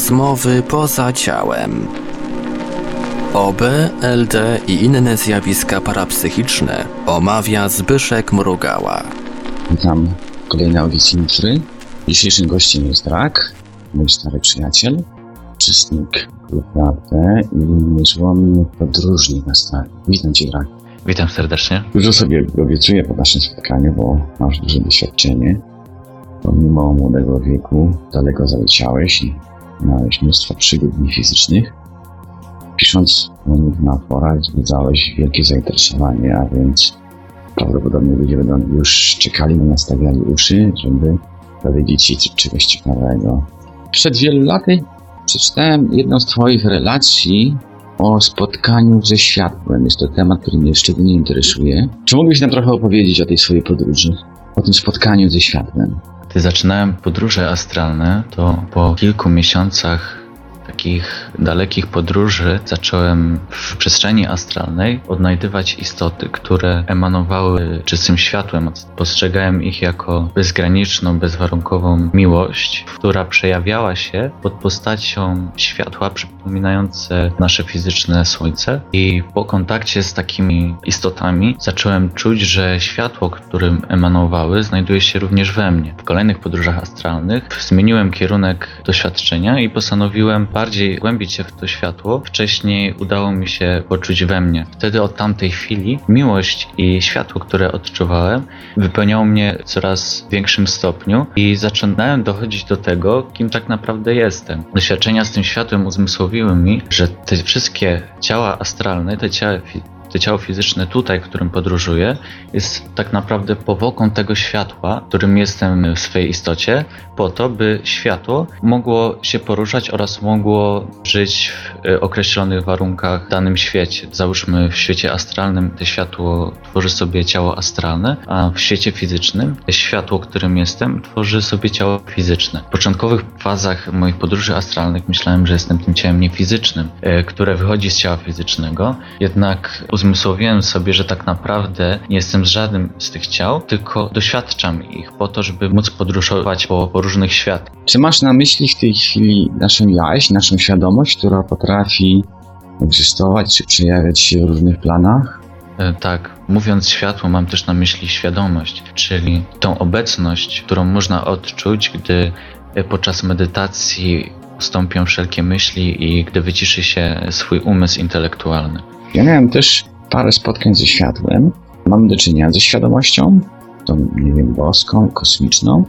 Rozmowy poza ciałem. OB, LD i inne zjawiska parapsychiczne omawia Zbyszek Mrugała. Witam w kolejnej audycji Nitry. Dzisiejszym gościem jest Rak, mój stary przyjaciel, uczestnik naprawdę i niezłomny podróżnik na stary. Witam Cię, Rak. Witam serdecznie. Dużo sobie obiecuję po naszym spotkaniu, bo masz duże doświadczenie. Pomimo młodego wieku daleko zaleciałeś i miałeś mnóstwo przygód fizycznych. Pisząc o nich na forach wzbudzałeś wielkie zainteresowanie, a więc prawdopodobnie ludzie będą już czekali na nastawiali uszy, żeby dowiedzieć się czegoś ciekawego. Przed wielu laty przeczytałem jedną z Twoich relacji o spotkaniu ze światłem. Jest to temat, który mnie szczególnie interesuje. Czy mógłbyś nam trochę opowiedzieć o tej swojej podróży? O tym spotkaniu ze światłem? Gdy zaczynałem podróże astralne, to po kilku miesiącach takich dalekich podróży zacząłem w przestrzeni astralnej odnajdywać istoty, które emanowały czystym światłem. Postrzegałem ich jako bezgraniczną, bezwarunkową miłość, która przejawiała się pod postacią światła przypominające nasze fizyczne słońce. I po kontakcie z takimi istotami zacząłem czuć, że światło, którym emanowały, znajduje się również we mnie. W kolejnych podróżach astralnych zmieniłem kierunek doświadczenia i postanowiłem bardziej głębić się w to światło, wcześniej udało mi się poczuć we mnie. Wtedy od tamtej chwili miłość i światło, które odczuwałem, wypełniało mnie coraz większym stopniu i zaczynałem dochodzić do tego, kim tak naprawdę jestem. Doświadczenia z tym światłem uzmysłowiły mi, że te wszystkie ciała astralne, te ciała to ciało fizyczne tutaj, w którym podróżuję, jest tak naprawdę powłoką tego światła, którym jestem w swojej istocie, po to, by światło mogło się poruszać oraz mogło żyć w e, określonych warunkach w danym świecie. Załóżmy w świecie astralnym to światło tworzy sobie ciało astralne, a w świecie fizycznym światło, którym jestem, tworzy sobie ciało fizyczne. W początkowych fazach moich podróży astralnych myślałem, że jestem tym ciałem niefizycznym, e, które wychodzi z ciała fizycznego, jednak uzmysłowiłem sobie, że tak naprawdę nie jestem z żadnym z tych ciał, tylko doświadczam ich po to, żeby móc podróżować po, po różnych światach. Czy masz na myśli w tej chwili naszą jaźń, naszą świadomość, która potrafi egzystować czy przejawiać się w różnych planach? E, tak, mówiąc światło, mam też na myśli świadomość, czyli tą obecność, którą można odczuć, gdy e, podczas medytacji ustąpią wszelkie myśli i gdy wyciszy się swój umysł intelektualny. Ja miałem też parę spotkań ze światłem. Mamy do czynienia ze świadomością, tą, nie wiem, boską, kosmiczną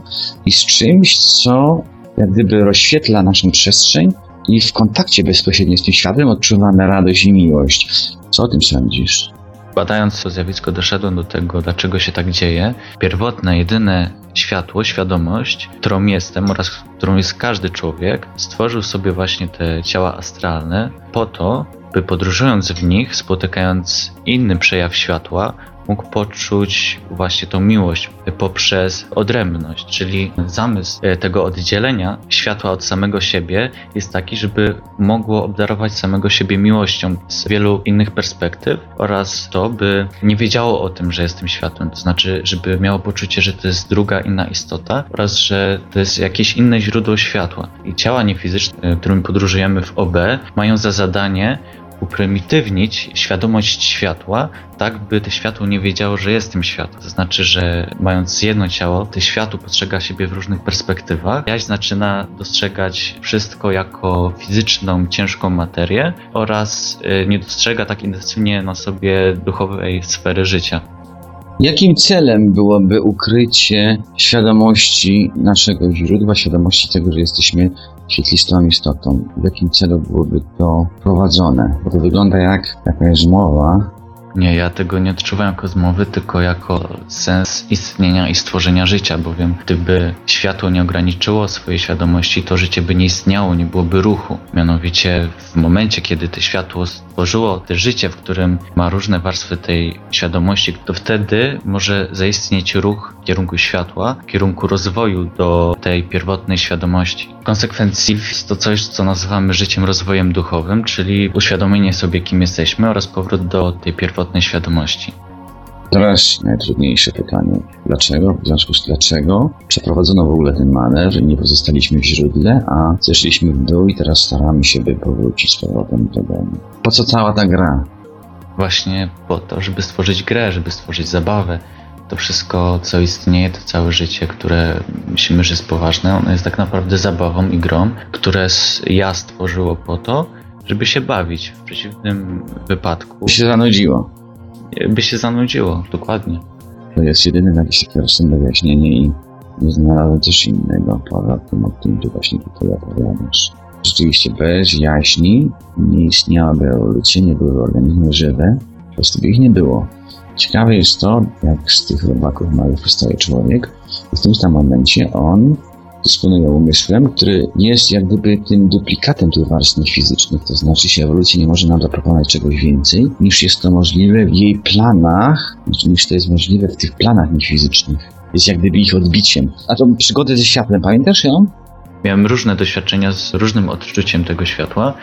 i z czymś, co jak gdyby rozświetla naszą przestrzeń i w kontakcie bezpośrednio z tym światłem odczuwamy radość i miłość. Co o tym sądzisz? Badając to zjawisko, doszedłem do tego, dlaczego się tak dzieje. Pierwotne, jedyne światło, świadomość, którą jestem oraz którą jest każdy człowiek, stworzył sobie właśnie te ciała astralne po to, by podróżując w nich, spotykając inny przejaw światła, mógł poczuć właśnie tą miłość poprzez odrębność, czyli zamysł e, tego oddzielenia światła od samego siebie jest taki, żeby mogło obdarować samego siebie miłością z wielu innych perspektyw oraz to, by nie wiedziało o tym, że jestem światłem, to znaczy, żeby miało poczucie, że to jest druga inna istota oraz, że to jest jakieś inne źródło światła. I ciała niefizyczne, e, którymi podróżujemy w OB, mają za zadanie uprymitywnić świadomość światła, tak by to światło nie wiedziało, że jest tym światłem. To znaczy, że mając jedno ciało, to światło postrzega siebie w różnych perspektywach. Jaś zaczyna dostrzegać wszystko jako fizyczną, ciężką materię oraz y, nie dostrzega tak intensywnie na sobie duchowej sfery życia. Jakim celem byłoby ukrycie świadomości naszego źródła, świadomości tego, że jesteśmy świetlistą istotą? W jakim celu byłoby to prowadzone? Bo to wygląda jak jakaś mowa, nie, ja tego nie odczuwałem jako zmowy, tylko jako sens istnienia i stworzenia życia, bowiem gdyby światło nie ograniczyło swojej świadomości, to życie by nie istniało, nie byłoby ruchu. Mianowicie w momencie, kiedy to światło stworzyło to życie, w którym ma różne warstwy tej świadomości, to wtedy może zaistnieć ruch w kierunku światła, w kierunku rozwoju do tej pierwotnej świadomości. W konsekwencji jest to coś, co nazywamy życiem rozwojem duchowym, czyli uświadomienie sobie, kim jesteśmy oraz powrót do tej pierwotnej świadomości. Teraz najtrudniejsze pytanie. Dlaczego? W związku z dlaczego przeprowadzono w ogóle ten manewr, nie pozostaliśmy w źródle, a zeszliśmy w dół i teraz staramy się, by powrócić z powrotem do domu. Po co cała ta gra? Właśnie po to, żeby stworzyć grę, żeby stworzyć zabawę. To wszystko, co istnieje, to całe życie, które myślimy, że jest poważne, ono jest tak naprawdę zabawą i grą, które ja stworzyło po to, żeby się bawić. W przeciwnym wypadku się zanudziło. By się zanudziło, dokładnie. To jest jedyne jakieś takie rozsądne wyjaśnienie i nie znalazłem też innego poza tym, o którym ty właśnie tutaj opowiadasz. Rzeczywiście bez jaźni nie istniałaby ewolucja, nie były organizmy żywe, po prostu by ich nie było. Ciekawe jest to, jak z tych robaków małych powstaje człowiek. W tym samym momencie on dysponuje umysłem, który jest jak gdyby tym duplikatem tych warstw fizycznych. To znaczy się ewolucja nie może nam zaproponować czegoś więcej, niż jest to możliwe w jej planach, niż to jest możliwe w tych planach niefizycznych. Jest jak gdyby ich odbiciem. A to przygodę ze światłem, pamiętasz ją? Miałem różne doświadczenia z różnym odczuciem tego światła,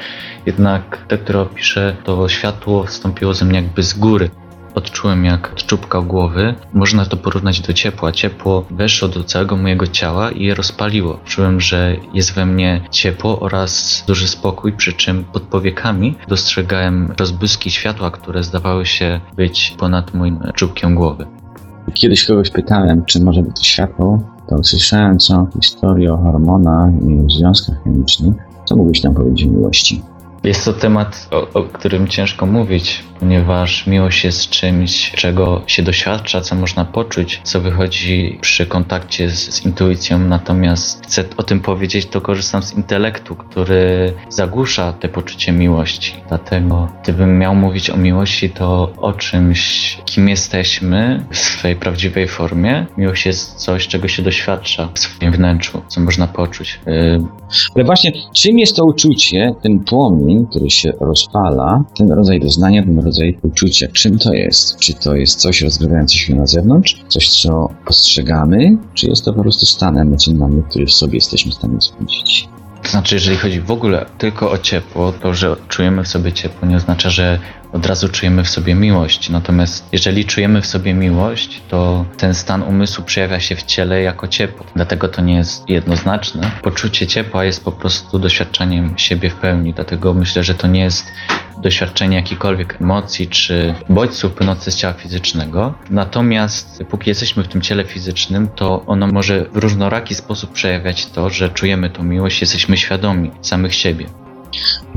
jednak te, które opiszę, to światło wstąpiło ze mnie jakby z góry. Odczułem jak od czubka głowy. Można to porównać do ciepła. Ciepło weszło do całego mojego ciała i je rozpaliło. Czułem, że jest we mnie ciepło oraz duży spokój, przy czym pod powiekami dostrzegałem rozbłyski światła, które zdawały się być ponad moim czubkiem głowy. Kiedyś kogoś pytałem, czy może być światło, to usłyszałem całą historię o hormonach i związkach chemicznych. Co mógłbyś nam powiedzieć o miłości? Jest to temat, o, o którym ciężko mówić, ponieważ miłość jest czymś, czego się doświadcza, co można poczuć, co wychodzi przy kontakcie z, z intuicją. Natomiast chcę o tym powiedzieć, to korzystam z intelektu, który zagłusza te poczucie miłości. Dlatego, gdybym miał mówić o miłości, to o czymś, kim jesteśmy w swojej prawdziwej formie. Miłość jest coś, czego się doświadcza w swoim wnętrzu, co można poczuć. Yy, Ale właśnie, czym jest to uczucie, ten płomień, który się rozpala, ten rodzaj doznania, ten rodzaj uczucia? Czym to jest? Czy to jest coś rozgrywające się na zewnątrz? Coś, co postrzegamy? Czy jest to po prostu stan emocjonalny, który w sobie jesteśmy w stanie wzbudzić? To znaczy, jeżeli chodzi w ogóle tylko o ciepło, to że czujemy w sobie ciepło nie oznacza, że od razu czujemy w sobie miłość. Natomiast jeżeli czujemy w sobie miłość, to ten stan umysłu przejawia się w ciele jako ciepło. Dlatego to nie jest jednoznaczne. Poczucie ciepła jest po prostu doświadczeniem siebie w pełni. Dlatego myślę, że to nie jest doświadczenie jakichkolwiek emocji czy bodźców płynących z ciała fizycznego. Natomiast póki jesteśmy w tym ciele fizycznym, to ono może w różnoraki sposób przejawiać to, że czujemy tą miłość, jesteśmy świadomi samych siebie.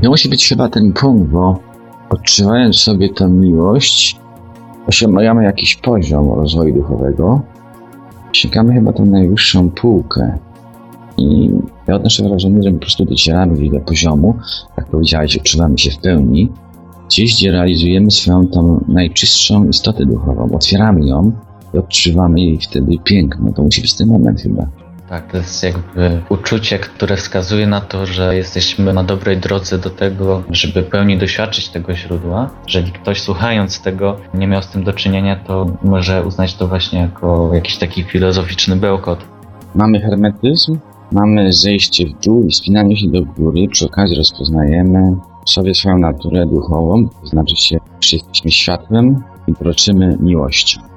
To musi być chyba ten punkt, bo odczuwając sobie tę miłość, osiągamy jakiś poziom rozwoju duchowego, sięgamy chyba tą najwyższą półkę. I ja odnoszę wrażenie, że po prostu docieramy do poziomu, jak powiedziałeś, odczuwamy się w pełni, gdzieś gdzie realizujemy swoją tą najczystszą istotę duchową, otwieramy ją i odczuwamy jej wtedy piękno. To musi być ten moment chyba. Tak, to jest jakby uczucie, które wskazuje na to, że jesteśmy na dobrej drodze do tego, żeby pełni doświadczyć tego źródła. Jeżeli ktoś słuchając tego nie miał z tym do czynienia, to może uznać to właśnie jako jakiś taki filozoficzny bełkot. Mamy hermetyzm, mamy zejście w dół i spinanie się do góry. Przy okazji rozpoznajemy w sobie swoją naturę duchową, to znaczy się, że jesteśmy światłem i kroczymy miłością.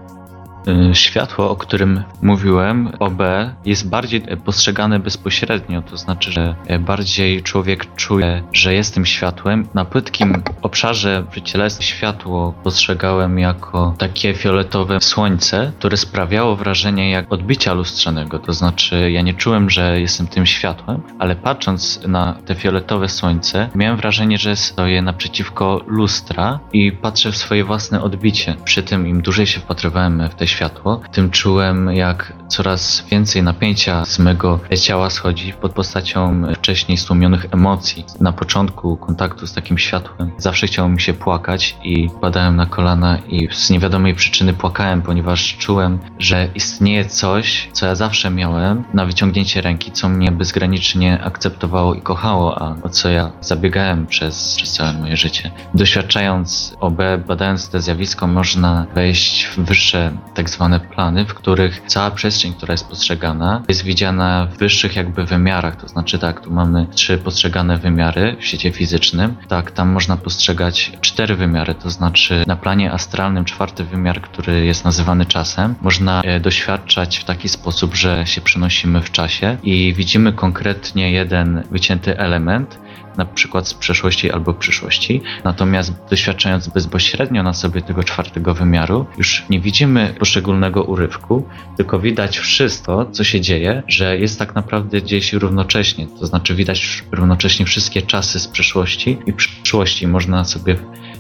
Y, Światło, o którym mówiłem, OB, jest bardziej e, postrzegane bezpośrednio, to znaczy, że e, bardziej człowiek czuje, że jestem światłem. Na płytkim obszarze cielesnym światło postrzegałem jako takie fioletowe słońce, które sprawiało wrażenie jak odbicia lustrzanego, to znaczy ja nie czułem, że jestem tym światłem, ale patrząc na te fioletowe słońce, miałem wrażenie, że stoję naprzeciwko lustra i patrzę w swoje własne odbicie. Przy tym im dłużej się wpatrywałem w te światło, tym czułem jak coraz więcej napięcia z mego ciała schodzi pod postacią wcześniej stłumionych emocji. Na początku kontaktu z takim światłem zawsze chciało mi się płakać i padałem na kolana i z niewiadomej przyczyny płakałem, ponieważ czułem, że istnieje coś, co ja zawsze miałem na wyciągnięcie ręki, co mnie bezgranicznie akceptowało i kochało, a o co ja zabiegałem przez, przez całe moje życie. Doświadczając OB, badając to zjawisko, można wejść w wyższe tak tak zwane plany, w których cała przestrzeń, która jest postrzegana, jest widziana w wyższych jakby wymiarach. To znaczy tak, tu mamy trzy postrzegane wymiary w świecie fizycznym. Tak, tam można postrzegać cztery wymiary, to znaczy na planie astralnym czwarty wymiar, który jest nazywany czasem, można doświadczać w taki sposób, że się przenosimy w czasie i widzimy konkretnie jeden wycięty element, na przykład z przeszłości albo przyszłości. Natomiast doświadczając bezpośrednio na sobie tego czwartego wymiaru, już nie widzimy poszczególnego urywku, tylko widać wszystko, co się dzieje, że jest tak naprawdę się równocześnie. To znaczy widać równocześnie wszystkie czasy z przeszłości i przyszłości. Można sobie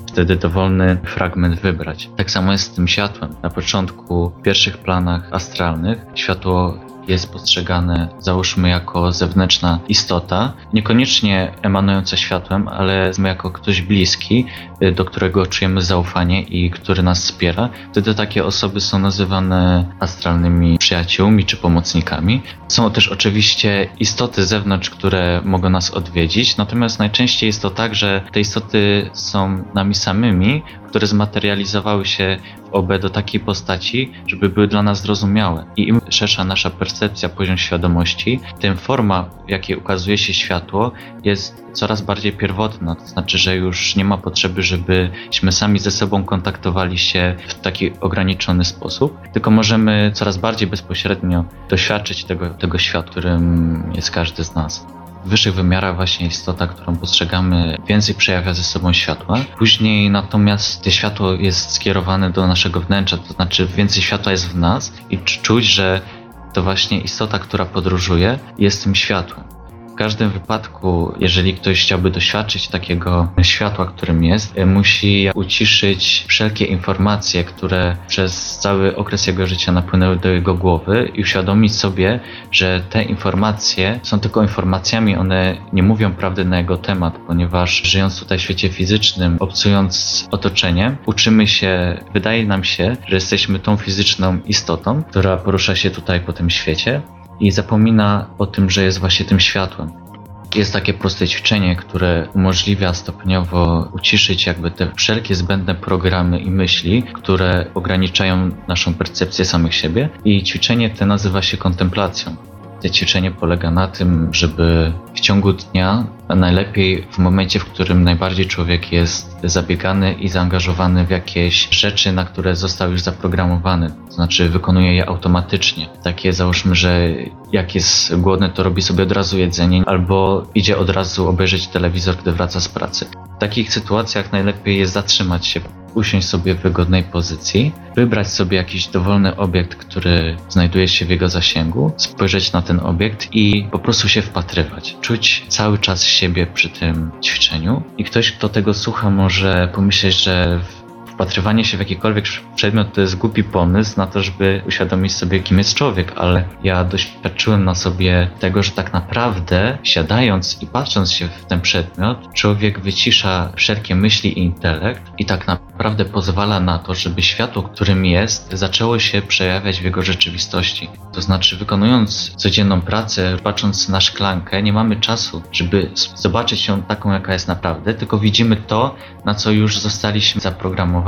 wtedy dowolny fragment wybrać. Tak samo jest z tym światłem. Na początku, w pierwszych planach astralnych, światło jest postrzegane, załóżmy, jako zewnętrzna istota, niekoniecznie emanująca światłem, ale jako ktoś bliski, y, do którego czujemy zaufanie i który nas wspiera. Wtedy takie osoby są nazywane astralnymi przyjaciółmi czy pomocnikami. Są też oczywiście istoty z zewnątrz, które mogą nas odwiedzić, natomiast najczęściej jest to tak, że te istoty są nami samymi, które zmaterializowały się w OB do takiej postaci, żeby były dla nas zrozumiałe. I im szersza nasza percepcja, poziom świadomości, tym forma, w jakiej ukazuje się światło, jest coraz bardziej pierwotna. To znaczy, że już nie ma potrzeby, żebyśmy sami ze sobą kontaktowali się w taki ograniczony sposób, tylko możemy coraz bardziej bezpośrednio doświadczyć tego, tego świata, którym jest każdy z nas wyższych wymiarach właśnie istota, którą postrzegamy, więcej przejawia ze sobą światła. Później natomiast to światło jest skierowane do naszego wnętrza, to znaczy więcej światła jest w nas i czuć, że to właśnie istota, która podróżuje, jest tym światłem. W każdym wypadku, jeżeli ktoś chciałby doświadczyć takiego światła, którym jest, e, musi uciszyć wszelkie informacje, które przez cały okres jego życia napłynęły do jego głowy i uświadomić sobie, że te informacje są tylko informacjami, one nie mówią prawdy na jego temat, ponieważ żyjąc tutaj w świecie fizycznym, obcując z otoczeniem, uczymy się, wydaje nam się, że jesteśmy tą fizyczną istotą, która porusza się tutaj po tym świecie, i zapomina o tym, że jest właśnie tym światłem. Jest takie proste ćwiczenie, które umożliwia stopniowo uciszyć jakby te wszelkie zbędne programy i myśli, które ograniczają naszą percepcję samych siebie i ćwiczenie te nazywa się kontemplacją. To ćwiczenie polega na tym, żeby w ciągu dnia, najlepiej w momencie, w którym najbardziej człowiek jest zabiegany i zaangażowany w jakieś rzeczy, na które został już zaprogramowany, to znaczy wykonuje je automatycznie. Takie załóżmy, że jak jest głodny, to robi sobie od razu jedzenie, albo idzie od razu obejrzeć telewizor, gdy wraca z pracy. W takich sytuacjach najlepiej jest zatrzymać się usiąść sobie w wygodnej pozycji, wybrać sobie jakiś dowolny obiekt, który znajduje się w jego zasięgu, spojrzeć na ten obiekt i po prostu się wpatrywać. Czuć cały czas siebie przy tym ćwiczeniu. I ktoś, kto tego słucha, może pomyśleć, że wpatrywanie się w jakikolwiek przedmiot to jest głupi pomysł na to, żeby uświadomić sobie, kim jest człowiek, ale ja doświadczyłem na sobie tego, że tak naprawdę siadając i patrząc się w ten przedmiot, człowiek wycisza wszelkie myśli i intelekt i tak naprawdę pozwala na to, żeby światło, którym jest, zaczęło się przejawiać w jego rzeczywistości. To znaczy, wykonując codzienną pracę, patrząc na szklankę, nie mamy czasu, żeby zobaczyć ją taką, jaka jest naprawdę, tylko widzimy to, na co już zostaliśmy zaprogramowani.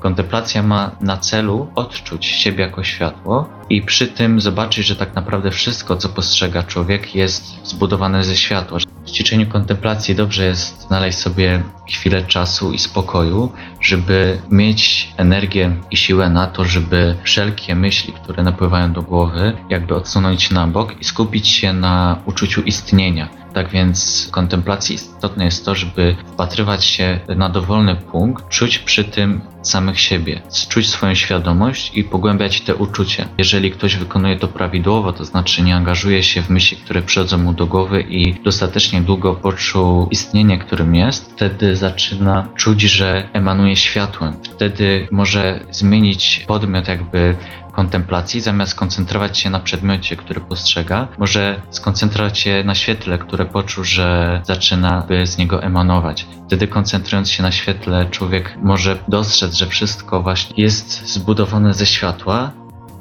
Kontemplacja ma na celu odczuć siebie jako światło i przy tym zobaczyć, że tak naprawdę wszystko, co postrzega człowiek, jest zbudowane ze światła. W ćwiczeniu kontemplacji dobrze jest znaleźć sobie chwilę czasu i spokoju, żeby mieć energię i siłę na to, żeby wszelkie myśli, które napływają do głowy, jakby odsunąć na bok i skupić się na uczuciu istnienia tak więc w kontemplacji istotne jest to, żeby wpatrywać się na dowolny punkt, czuć przy tym samych siebie, czuć swoją świadomość i pogłębiać te uczucia. Jeżeli ktoś wykonuje to prawidłowo, to znaczy nie angażuje się w myśli, które przychodzą mu do głowy i dostatecznie długo poczuł istnienie, którym jest, wtedy zaczyna czuć, że emanuje światłem. Wtedy może zmienić podmiot jakby kontemplacji, zamiast koncentrować się na przedmiocie, który postrzega, może skoncentrować się na świetle, które poczuł, że zaczyna by z niego emanować. Wtedy koncentrując się na świetle, człowiek może dostrzec, że wszystko właśnie jest zbudowane ze światła,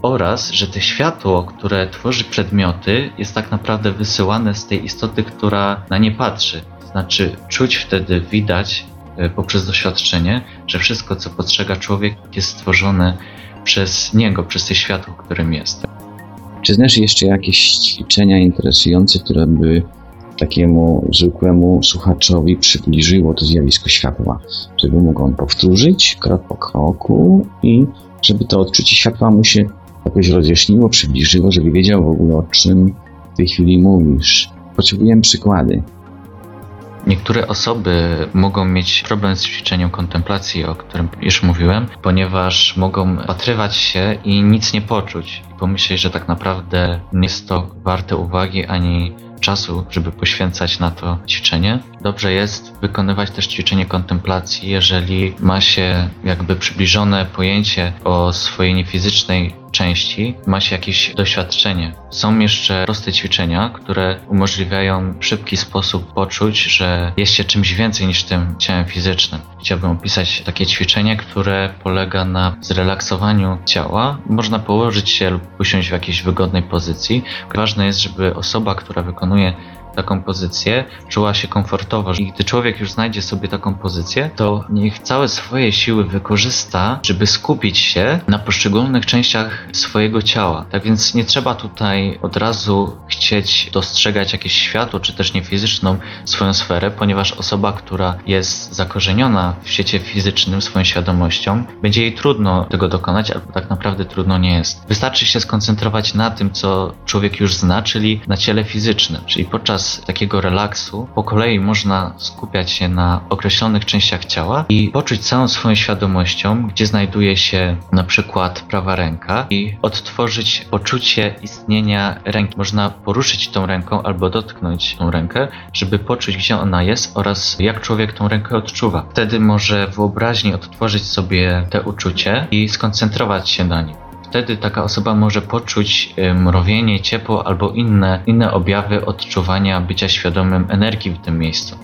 oraz, że to światło, które tworzy przedmioty, jest tak naprawdę wysyłane z tej istoty, która na nie patrzy. Znaczy, czuć wtedy, widać e, poprzez doświadczenie, że wszystko, co postrzega człowiek, jest stworzone przez niego, przez to światło, którym jest. Czy znasz jeszcze jakieś ćwiczenia interesujące, które by takiemu zwykłemu słuchaczowi przybliżyło to zjawisko światła, żeby mógł on powtórzyć krok po kroku i żeby to odczucie światła mu się jakoś rozjaśniło, przybliżyło, żeby wiedział w ogóle o czym w tej chwili mówisz. Potrzebujemy przykłady. Niektóre osoby mogą mieć problem z ćwiczeniem kontemplacji, o którym już mówiłem, ponieważ mogą patrywać się i nic nie poczuć. I pomyśleć, że tak naprawdę nie jest to warte uwagi ani czasu, żeby poświęcać na to ćwiczenie. Dobrze jest wykonywać też ćwiczenie kontemplacji, jeżeli ma się jakby przybliżone pojęcie o swojej niefizycznej części, ma się jakieś doświadczenie. Są jeszcze proste ćwiczenia, które umożliwiają w szybki sposób poczuć, że jest się czymś więcej niż tym ciałem fizycznym. Chciałbym opisać takie ćwiczenie, które polega na zrelaksowaniu ciała. Można położyć się lub usiąść w jakiejś wygodnej pozycji. Ważne jest, żeby osoba, która wykonuje taką pozycję, czuła się komfortowo. I gdy człowiek już znajdzie sobie taką pozycję, to niech całe swoje siły wykorzysta, żeby skupić się na poszczególnych częściach swojego ciała. Tak więc nie trzeba tutaj od razu chcieć dostrzegać jakieś światło, czy też niefizyczną swoją sferę, ponieważ osoba, która jest zakorzeniona w świecie fizycznym swoją świadomością, będzie jej trudno tego dokonać, albo tak naprawdę trudno nie jest. Wystarczy się skoncentrować na tym, co człowiek już zna, czyli na ciele fizycznym, czyli podczas takiego relaksu po kolei można skupiać się na określonych częściach ciała i poczuć całą swoją świadomością, gdzie znajduje się na przykład prawa ręka i odtworzyć poczucie istnienia ręki. Można poruszyć tą ręką albo dotknąć tą rękę, żeby poczuć, gdzie ona jest oraz jak człowiek tą rękę odczuwa. Wtedy może wyobraźni odtworzyć sobie te uczucie i skoncentrować się na nim. Wtedy taka osoba może poczuć mrowienie, ciepło albo inne, inne objawy odczuwania bycia świadomym energii w tym miejscu.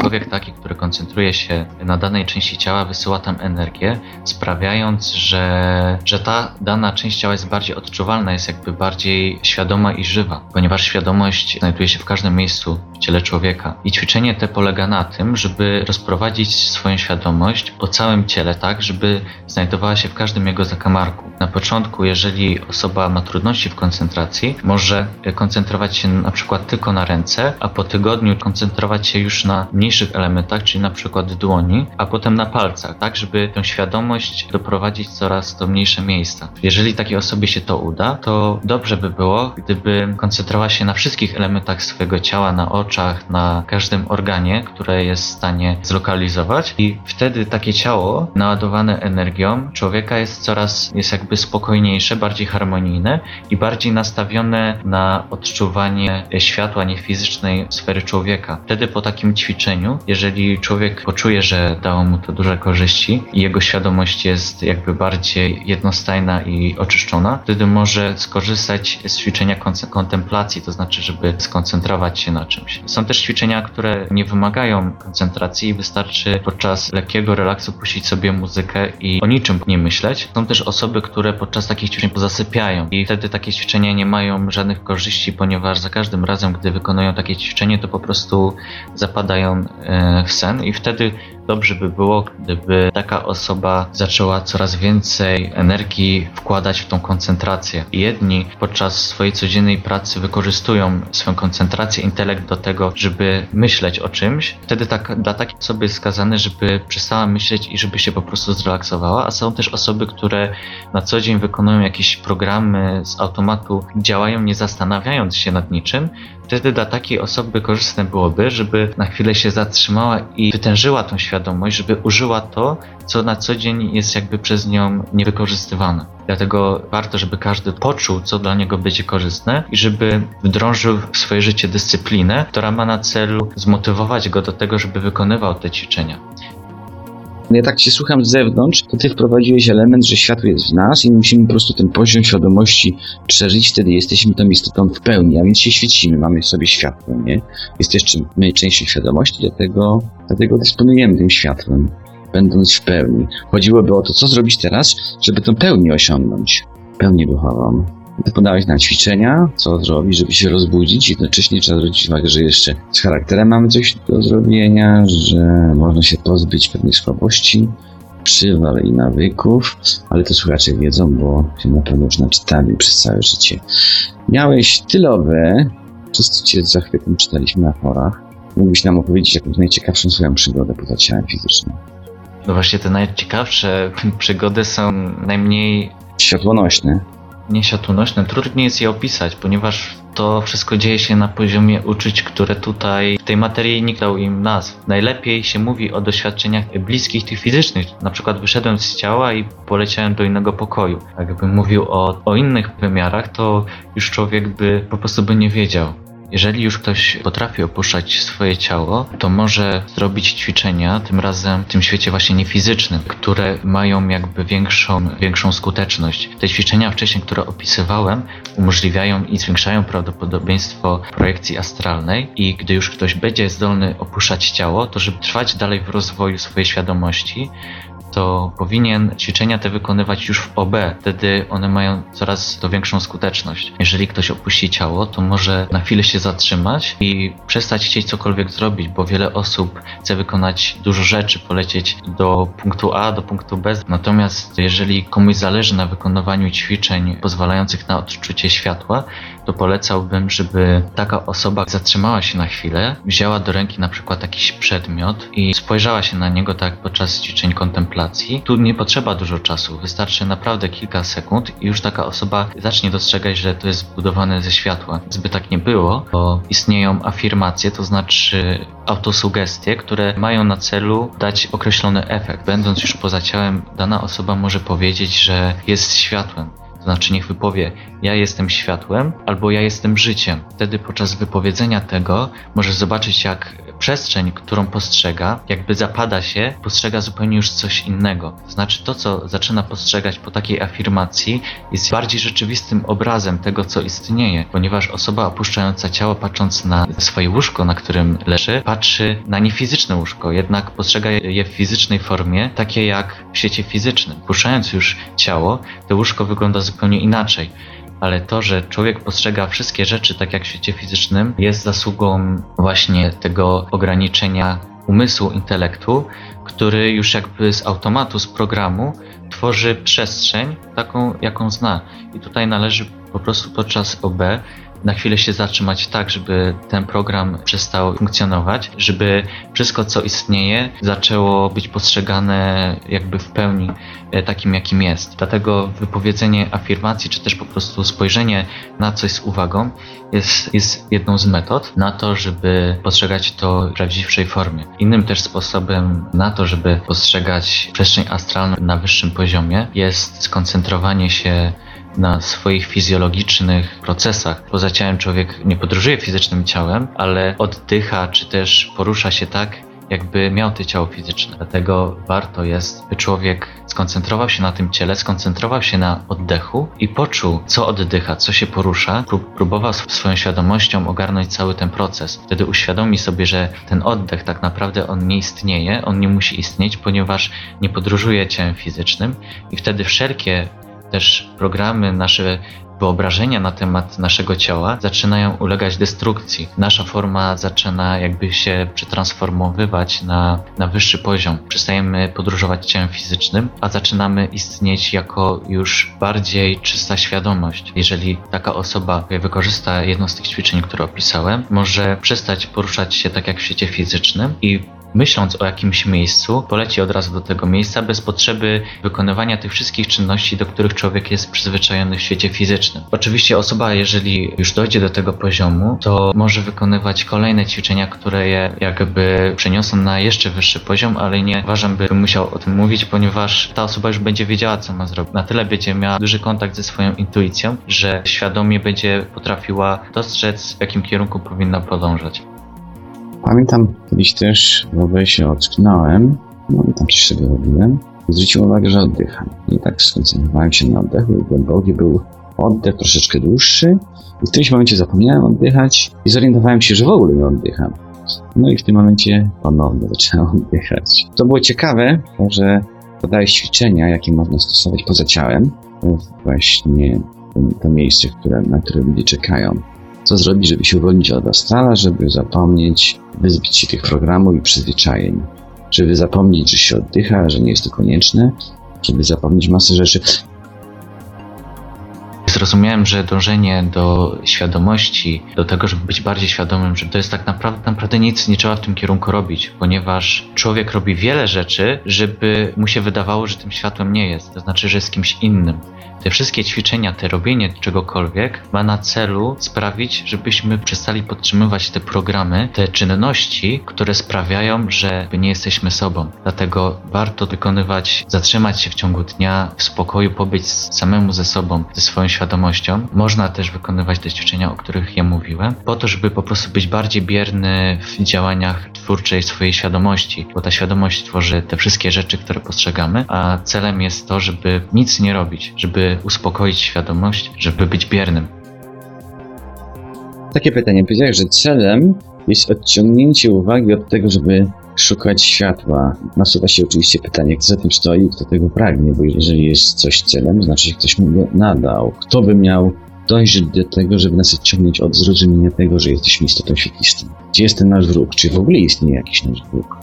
Człowiek taki, który koncentruje się na danej części ciała, wysyła tam energię, sprawiając, że, że ta dana część ciała jest bardziej odczuwalna, jest jakby bardziej świadoma i żywa, ponieważ świadomość znajduje się w każdym miejscu ciele człowieka. I ćwiczenie te polega na tym, żeby rozprowadzić swoją świadomość po całym ciele, tak, żeby znajdowała się w każdym jego zakamarku. Na początku, jeżeli osoba ma trudności w koncentracji, może koncentrować się na przykład tylko na ręce, a po tygodniu koncentrować się już na mniejszych elementach, czyli na przykład dłoni, a potem na palcach, tak, żeby tę świadomość doprowadzić coraz do mniejsze miejsca. Jeżeli takiej osobie się to uda, to dobrze by było, gdyby koncentrowała się na wszystkich elementach swojego ciała, na oczach, na każdym organie, które jest w stanie zlokalizować i wtedy takie ciało naładowane energią człowieka jest coraz, jest jakby spokojniejsze, bardziej harmonijne i bardziej nastawione na odczuwanie światła niefizycznej sfery człowieka. Wtedy po takim ćwiczeniu, jeżeli człowiek poczuje, że dało mu to duże korzyści i jego świadomość jest jakby bardziej jednostajna i oczyszczona, wtedy może skorzystać z ćwiczenia kontemplacji, to znaczy, żeby skoncentrować się na czymś. Są też ćwiczenia, które nie wymagają koncentracji, wystarczy podczas lekkiego relaksu puścić sobie muzykę i o niczym nie myśleć. Są też osoby, które podczas takich ćwiczeń pozasypiają i wtedy takie ćwiczenia nie mają żadnych korzyści, ponieważ za każdym razem, gdy wykonują takie ćwiczenie, to po prostu zapadają e, w sen i wtedy dobrze by było, gdyby taka osoba zaczęła coraz więcej energii wkładać w tą koncentrację. Jedni podczas swojej codziennej pracy wykorzystują swoją koncentrację, intelekt do tego, żeby myśleć o czymś. Wtedy tak, dla takiej osoby jest skazane, żeby przestała myśleć i żeby się po prostu zrelaksowała, a są też osoby, które na co dzień wykonują jakieś programy z automatu, działają nie zastanawiając się nad niczym. Wtedy dla takiej osoby korzystne byłoby, żeby na chwilę się zatrzymała i wytężyła tą świadomość, żeby użyła to, co na co dzień jest jakby przez nią niewykorzystywane. Dlatego warto, żeby każdy poczuł, co dla niego będzie korzystne i żeby wdrążył w swoje życie dyscyplinę, która ma na celu zmotywować go do tego, żeby wykonywał te ćwiczenia. Ja tak się słucham z zewnątrz, to ty wprowadziłeś element, że światło jest w nas i musimy po prostu ten poziom świadomości przeżyć, wtedy jesteśmy tą istotą w pełni, a więc się świecimy, mamy w sobie światło, nie? Jest jeszcze my częścią świadomości, dlatego, dlatego dysponujemy tym światłem, będąc w pełni. Chodziłoby o to, co zrobić teraz, żeby tę pełnię osiągnąć, pełnię duchową. Podałeś na ćwiczenia, co zrobić, żeby się rozbudzić. Jednocześnie trzeba zwrócić uwagę, że jeszcze z charakterem mamy coś do zrobienia, że można się pozbyć pewnej słabości przywal i nawyków, ale to słuchacze wiedzą, bo się na pewno już naczytali przez całe życie. Miałeś tyle OB, wszyscy cię z zachwytem czytaliśmy na forach. Mógłbyś nam opowiedzieć jakąś najciekawszą swoją przygodę poza ciałem fizycznym? No właśnie te najciekawsze przygody są najmniej Światłonośne. nieświatłonośne. Trudniej jest je opisać, ponieważ to wszystko dzieje się na poziomie uczuć, które tutaj w tej materii nikt dał im nazw. Najlepiej się mówi o doświadczeniach bliskich tych fizycznych. Na przykład wyszedłem z ciała i poleciałem do innego pokoju. Jakbym mówił o, o innych wymiarach, to już człowiek by po prostu by nie wiedział. Jeżeli już ktoś potrafi opuszczać swoje ciało, to może zrobić ćwiczenia, tym razem w tym świecie właśnie niefizycznym, które mają jakby większą, większą skuteczność. Te ćwiczenia wcześniej, które opisywałem, umożliwiają i zwiększają prawdopodobieństwo projekcji astralnej i gdy już ktoś będzie zdolny opuszczać ciało, to żeby trwać dalej w rozwoju swojej świadomości, to powinien ćwiczenia te wykonywać już w OB. Wtedy one mają coraz to większą skuteczność. Jeżeli ktoś opuści ciało, to może na chwilę się zatrzymać i przestać chcieć cokolwiek zrobić, bo wiele osób chce wykonać dużo rzeczy, polecieć do punktu A, do punktu B. Natomiast jeżeli komuś zależy na wykonywaniu ćwiczeń pozwalających na odczucie światła, to polecałbym, żeby taka osoba zatrzymała się na chwilę, wzięła do ręki na przykład jakiś przedmiot i spojrzała się na niego tak podczas ćwiczeń kontemplacji. Tu nie potrzeba dużo czasu, wystarczy naprawdę kilka sekund i już taka osoba zacznie dostrzegać, że to jest zbudowane ze światła. Gdyby tak nie było, bo istnieją afirmacje, to znaczy autosugestie, które mają na celu dać określony efekt. Będąc już poza ciałem, dana osoba może powiedzieć, że jest światłem. To znaczy niech wypowie, ja jestem światłem albo ja jestem życiem. Wtedy podczas wypowiedzenia tego może zobaczyć jak przestrzeń, którą postrzega, jakby zapada się, postrzega zupełnie już coś innego. To znaczy to, co zaczyna postrzegać po takiej afirmacji jest bardziej rzeczywistym obrazem tego, co istnieje, ponieważ osoba opuszczająca ciało, patrząc na swoje łóżko, na którym leży, patrzy na niefizyczne łóżko, jednak postrzega je w fizycznej formie, takie jak w świecie fizycznym. Puszczając już ciało, to łóżko wygląda zupełnie inaczej ale to, że człowiek postrzega wszystkie rzeczy tak jak w świecie fizycznym, jest zasługą właśnie tego ograniczenia umysłu, intelektu, który już jakby z automatu, z programu tworzy przestrzeń taką, jaką zna. I tutaj należy po prostu podczas OB na chwilę się zatrzymać tak, żeby ten program przestał funkcjonować, żeby wszystko, co istnieje, zaczęło być postrzegane jakby w pełni e, takim, jakim jest. Dlatego wypowiedzenie afirmacji, czy też po prostu spojrzenie na coś z uwagą jest, jest jedną z metod na to, żeby postrzegać to w prawdziwszej formie. Innym też sposobem na to, żeby postrzegać przestrzeń astralną na wyższym poziomie jest skoncentrowanie się na swoich fizjologicznych procesach. Poza ciałem człowiek nie podróżuje fizycznym ciałem, ale oddycha czy też porusza się tak, jakby miał to ciało fizyczne. Dlatego warto jest, by człowiek skoncentrował się na tym ciele, skoncentrował się na oddechu i poczuł, co oddycha, co się porusza, prób, próbował swoją świadomością ogarnąć cały ten proces. Wtedy uświadomi sobie, że ten oddech tak naprawdę on nie istnieje, on nie musi istnieć, ponieważ nie podróżuje ciałem fizycznym i wtedy wszelkie też programy, nasze wyobrażenia na temat naszego ciała zaczynają ulegać destrukcji. Nasza forma zaczyna jakby się przetransformowywać na, na wyższy poziom. Przestajemy podróżować ciałem fizycznym, a zaczynamy istnieć jako już bardziej czysta świadomość. Jeżeli taka osoba wykorzysta jedno z tych ćwiczeń, które opisałem, może przestać poruszać się tak jak w świecie fizycznym i myśląc o jakimś miejscu, poleci od razu do tego miejsca bez potrzeby wykonywania tych wszystkich czynności, do których człowiek jest przyzwyczajony w świecie fizycznym. Oczywiście osoba, jeżeli już dojdzie do tego poziomu, to może wykonywać kolejne ćwiczenia, które je jakby przeniosą na jeszcze wyższy poziom, ale nie uważam, by musiał o tym mówić, ponieważ ta osoba już będzie wiedziała, co ma zrobić. Na tyle będzie miała duży kontakt ze swoją intuicją, że świadomie będzie potrafiła dostrzec, w jakim kierunku powinna podążać. Pamiętam kiedyś też, bo się ocknąłem, no i tam coś sobie robiłem. Zwróciłem uwagę, że oddycham. I tak skoncentrowałem się na oddechu i głęboki był oddech troszeczkę dłuższy. I w którymś momencie zapomniałem oddychać i zorientowałem się, że w ogóle nie oddycham. No i w tym momencie ponownie zaczynałem oddychać. To było ciekawe, że podałeś ćwiczenia, jakie można stosować poza ciałem. Właśnie to miejsce, które, na które ludzie czekają co zrobić, żeby się uwolnić od astrala, żeby zapomnieć, wyzbyć się tych programów i przyzwyczajeń. żeby zapomnieć, że się oddycha, że nie jest to konieczne, żeby zapomnieć masę rzeczy. Zrozumiałem, że dążenie do świadomości, do tego, żeby być bardziej świadomym, że to jest tak naprawdę, naprawdę nic nie trzeba w tym kierunku robić, ponieważ człowiek robi wiele rzeczy, żeby mu się wydawało, że tym światłem nie jest, to znaczy, że jest kimś innym. Te wszystkie ćwiczenia, te robienie czegokolwiek ma na celu sprawić, żebyśmy przestali podtrzymywać te programy, te czynności, które sprawiają, że nie jesteśmy sobą. Dlatego warto wykonywać, zatrzymać się w ciągu dnia, w spokoju pobyć samemu ze sobą, ze swoją świadomością. Można też wykonywać te ćwiczenia, o których ja mówiłem, po to, żeby po prostu być bardziej bierny w działaniach twórczej swojej świadomości, bo ta świadomość tworzy te wszystkie rzeczy, które postrzegamy, a celem jest to, żeby nic nie robić, żeby uspokoić świadomość, żeby być biernym. Takie pytanie. Powiedziałeś, że celem jest odciągnięcie uwagi od tego, żeby szukać światła. Nasuwa się oczywiście pytanie, kto za tym stoi, kto tego pragnie, bo jeżeli jest coś celem, znaczy, że ktoś mu go nadał. Kto by miał dojrzeć do tego, żeby nas odciągnąć od zrozumienia tego, że jesteśmy istotą świetlistą? Gdzie jest ten nasz wróg? Czy w ogóle istnieje jakiś nasz wróg?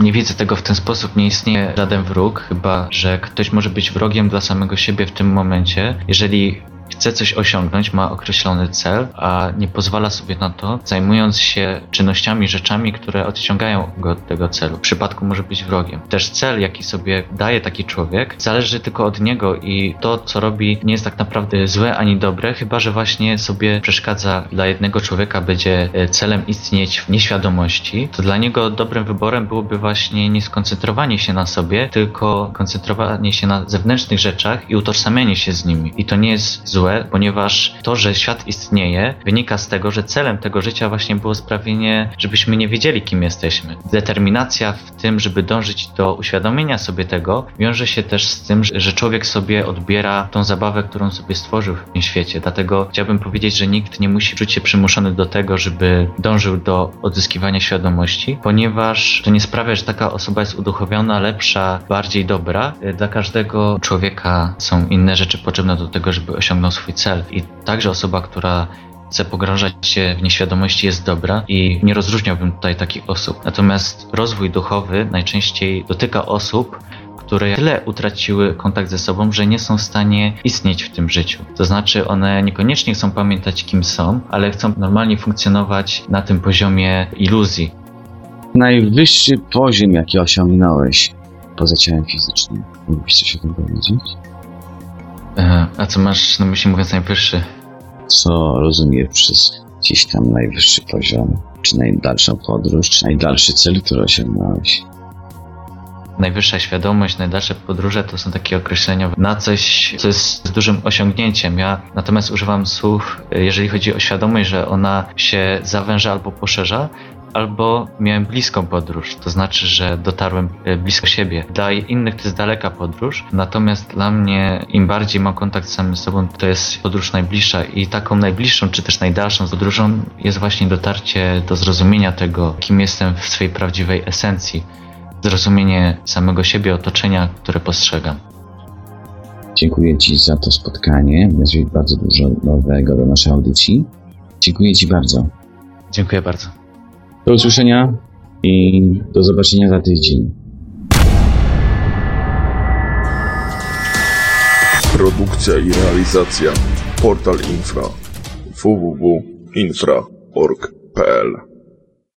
Nie widzę tego w ten sposób, nie istnieje żaden wróg, chyba że ktoś może być wrogiem dla samego siebie w tym momencie, jeżeli chce coś osiągnąć, ma określony cel, a nie pozwala sobie na to, zajmując się czynnościami, rzeczami, które odciągają go od tego celu. W przypadku może być wrogiem. Też cel, jaki sobie daje taki człowiek, zależy tylko od niego i to, co robi, nie jest tak naprawdę złe ani dobre, chyba że właśnie sobie przeszkadza dla jednego człowieka, będzie e, celem istnieć w nieświadomości, to dla niego dobrym wyborem byłoby właśnie nie skoncentrowanie się na sobie, tylko koncentrowanie się na zewnętrznych rzeczach i utożsamianie się z nimi. I to nie jest złe ponieważ to, że świat istnieje, wynika z tego, że celem tego życia właśnie było sprawienie, żebyśmy nie wiedzieli, kim jesteśmy. Determinacja w tym, żeby dążyć do uświadomienia sobie tego, wiąże się też z tym, że człowiek sobie odbiera tą zabawę, którą sobie stworzył w tym świecie. Dlatego chciałbym powiedzieć, że nikt nie musi czuć się przymuszony do tego, żeby dążył do odzyskiwania świadomości, ponieważ to nie sprawia, że taka osoba jest uduchowiona, lepsza, bardziej dobra. Dla każdego człowieka są inne rzeczy potrzebne do tego, żeby osiągnął swój cel. I także osoba, która chce pogrążać się w nieświadomości jest dobra i nie rozróżniałbym tutaj takich osób. Natomiast rozwój duchowy najczęściej dotyka osób, które tyle utraciły kontakt ze sobą, że nie są w stanie istnieć w tym życiu. To znaczy, one niekoniecznie chcą pamiętać, kim są, ale chcą normalnie funkcjonować na tym poziomie iluzji. Najwyższy poziom, jaki osiągnąłeś poza ciałem fizycznym. Mógłbyś coś o tym powiedzieć? E, a co masz na myśli mówiąc najwyższy? Co rozumiesz przez gdzieś tam najwyższy poziom? Czy najdalszą podróż, czy najdalszy cel, który osiągnąłeś? Najwyższa świadomość, najdalsze podróże to są takie określenia na coś, co jest dużym osiągnięciem. Ja natomiast używam słów, jeżeli chodzi o świadomość, że ona się zawęża albo poszerza, albo miałem bliską podróż, to znaczy, że dotarłem e, blisko siebie. Dla innych to jest daleka podróż, natomiast dla mnie im bardziej mam kontakt z samym sobą, to jest podróż najbliższa i taką najbliższą, czy też najdalszą podróżą jest właśnie dotarcie do zrozumienia tego, kim jestem w swojej prawdziwej esencji. Zrozumienie samego siebie, otoczenia, które postrzegam. Dziękuję Ci za to spotkanie. Jest bardzo dużo nowego do naszej audycji. Dziękuję Ci bardzo. Dziękuję bardzo. Do usłyszenia i do zobaczenia za tydzień. Produkcja i realizacja Portal Infra www.infra.org.pl